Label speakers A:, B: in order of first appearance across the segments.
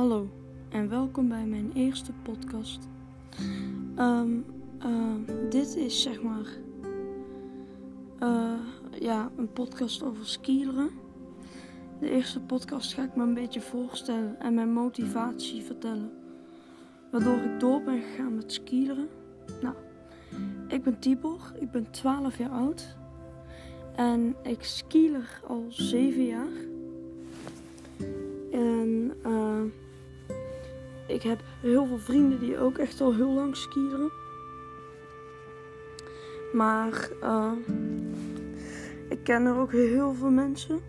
A: Hallo en welkom bij mijn eerste podcast. Ehm, eh, dit is zeg maar eh, ja, een podcast over skileren. De eerste podcast ga ik me een beetje voorstellen en mijn motivatie vertellen. Waardoor ik door ben gegaan met skileren. Nou, ik ben Tibor, ik ben 12 jaar oud. En ik skiler al 7 jaar. En uh, ik heb heel veel vrienden die ook echt al heel lang skieren. Maar uh, ik ken er ook heel veel mensen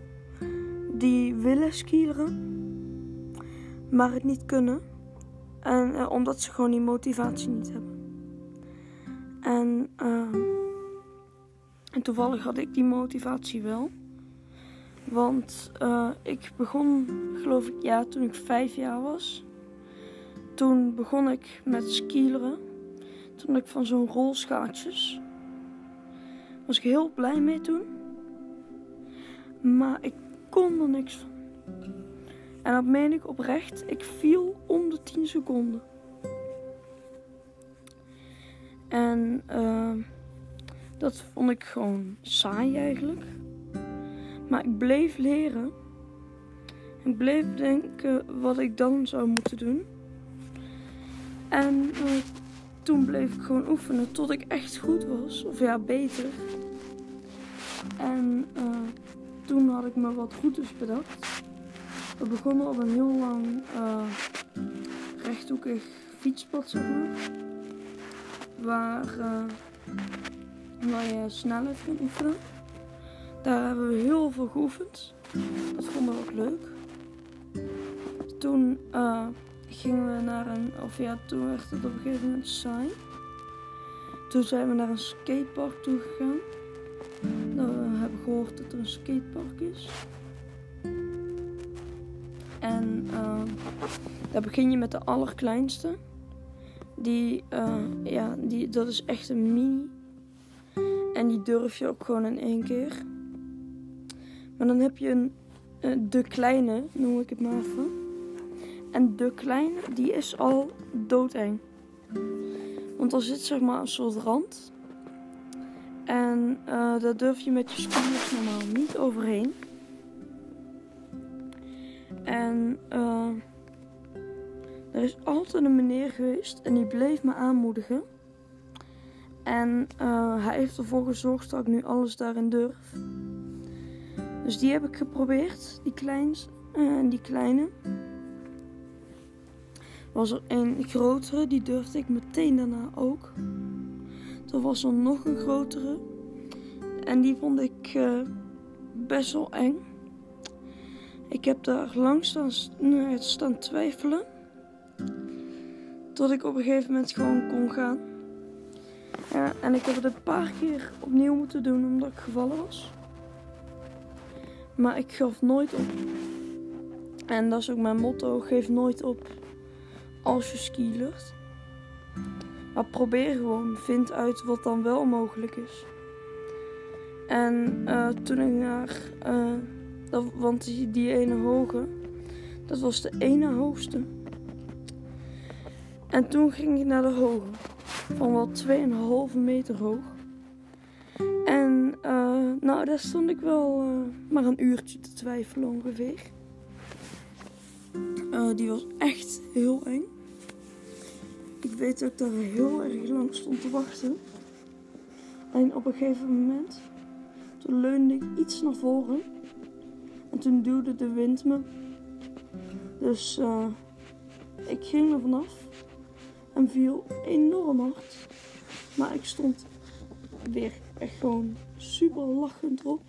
A: die willen skieren, maar het niet kunnen. En uh, omdat ze gewoon die motivatie niet hebben. En, en toevallig had ik die motivatie wel. Want ik begon, geloof ik, ja, toen ik vijf jaar was. Toen begon ik met skileren. Toen ik van zo'n rolschaatsjes. Was ik heel blij mee toen. Maar ik kon er niks van. En dat meen ik oprecht. Ik viel om de 10 seconden. En uh, dat vond ik gewoon saai eigenlijk. Maar ik bleef leren. Ik bleef denken wat ik dan zou moeten doen. En uh, toen bleef ik gewoon oefenen tot ik echt goed was. Of ja, beter. En uh, toen had ik me wat routes bedacht. We begonnen op een heel lang uh, rechthoekig fietspad, zeg maar. Waar, waar je snelheid kunt oefenen. Daar hebben we heel veel geoefend. Dat vonden we ook leuk. Toen gingen we naar een, of ja, toen werd het op een gegeven moment saai. Toen zijn we naar een skatepark toe gegaan. Nou, we hebben gehoord dat er een skatepark is. En uh, daar begin je met de allerkleinste. Die, uh, ja, die, dat is echt een mini. En die durf je ook gewoon in één keer. Maar dan heb je een, uh, de kleine, noem ik het maar even. En de kleine, die is al doodeng. Want er zit zeg maar een soort rand. En uh, daar durf je met je skiers normaal niet overheen. En uh, er is altijd een meneer geweest en die bleef me aanmoedigen. En uh, hij heeft ervoor gezorgd dat ik nu alles daarin durf. Dus die heb ik geprobeerd, die kleins die kleine. Was er een grotere, die durfde ik meteen daarna ook. Toen was er nog een grotere. En die vond ik uh, best wel eng. Ik heb daar lang staan twijfelen. Tot ik op een gegeven moment gewoon kon gaan. Ja, en ik heb het een paar keer opnieuw moeten doen omdat ik gevallen was. Maar ik gaf nooit op. En dat is ook mijn motto: geef nooit op als je skilert. Maar probeer gewoon, vind uit wat dan wel mogelijk is. En uh, toen ik naar, uh, dat, want die, die ene hoge, dat was de ene hoogste. En toen ging ik naar de hoge, van wel 2,5 meter hoog. En uh, nou, daar stond ik wel maar een uurtje te twijfelen ongeveer. Uh, die was echt heel eng. Ik weet dat ik daar heel erg lang stond te wachten. En op een gegeven moment, toen leunde ik iets naar voren. En toen duwde de wind me. Dus ik ging er vanaf. En viel enorm hard. Maar ik stond weer echt gewoon super lachend erop.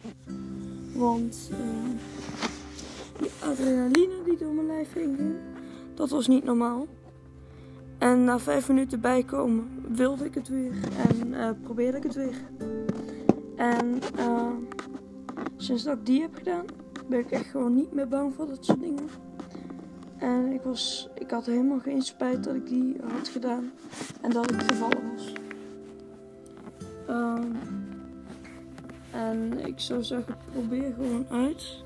A: Want uh, adrenaline die door mijn lijf heen ging, dat was niet normaal. En na vijf minuten bijkomen wilde ik het weer en uh, probeerde ik het weer. En uh, sinds dat ik die heb gedaan, ben ik echt gewoon niet meer bang voor dat soort dingen. En ik, was, ik had helemaal geen spijt dat ik die had gedaan en dat ik gevallen was. Um, en ik zou zeggen, probeer gewoon uit.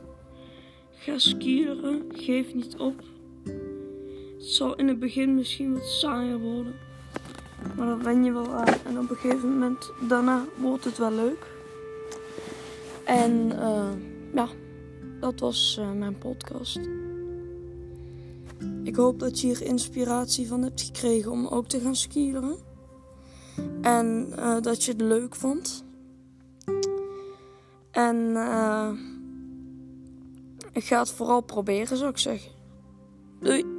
A: Ga skieren, geef niet op. zal in het begin misschien wat saaier worden. Maar dan wen je wel aan. En op een gegeven moment, daarna wordt het wel leuk. En uh, ja, dat was uh, mijn podcast. Ik hoop dat je hier inspiratie van hebt gekregen om ook te gaan skiën. En uh, dat je het leuk vond. En ik ga het vooral proberen, zou ik zeggen. Doei!